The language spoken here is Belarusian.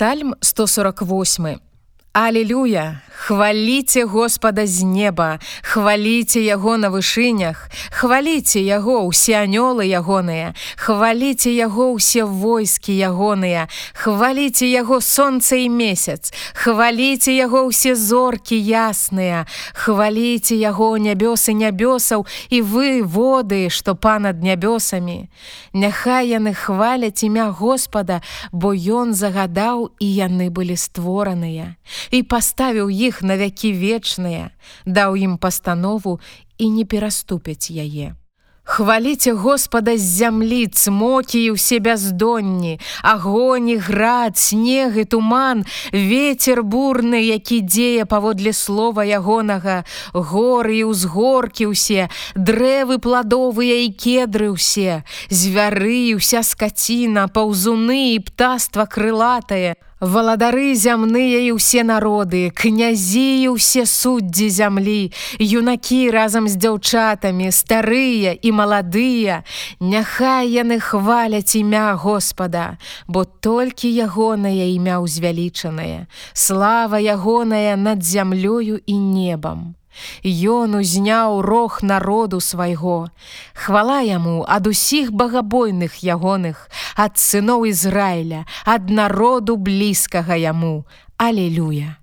Псальм 148. Алілюя, хваліце Господа з неба, хваліце яго на вышынях, хваліце яго ўсе анёлы ягоныя, хваліце яго ўсе войскі ягоныя, хваліце яго сонца і месяц, хваліце яго ўсе зоркі ясныя, хваліце яго нябёсы нябёсаў і вы воды, што панад нябёсамі. Няхай яны хваляць імя Господа, бо ён загадаў і яны былі створаныя і паставіў іх на вякі вечныя, даў ім пастанову і не пераступяць яе. Хваліце Господа з зямлі, цмокі і ўсе бяздонні, агоні, град, снег і туман, ветер бурны, які дзея паводле слова ягонага, горы і ўзгоркі ўсе, дрэвы пладовыя і кедры ўсе, звяры, уся скаціна, паўзуны і птаства крылатае, Валадары зямныя і ўсе народы, князі і ўсе суддзі зямлі, юнакі разам з дзяўчатамі, старыя і маладыя, Няхай яны хваляць імя Господа, бо толькі ягонае імя ўзвялічанае, Слава ягоная над зямлёю і небам. Ён узняў рог народу свайго. Хвала яму ад усіх багабойных ягоных, ад сыноў Ізраіля, ад народу блізкага яму, Алелюя.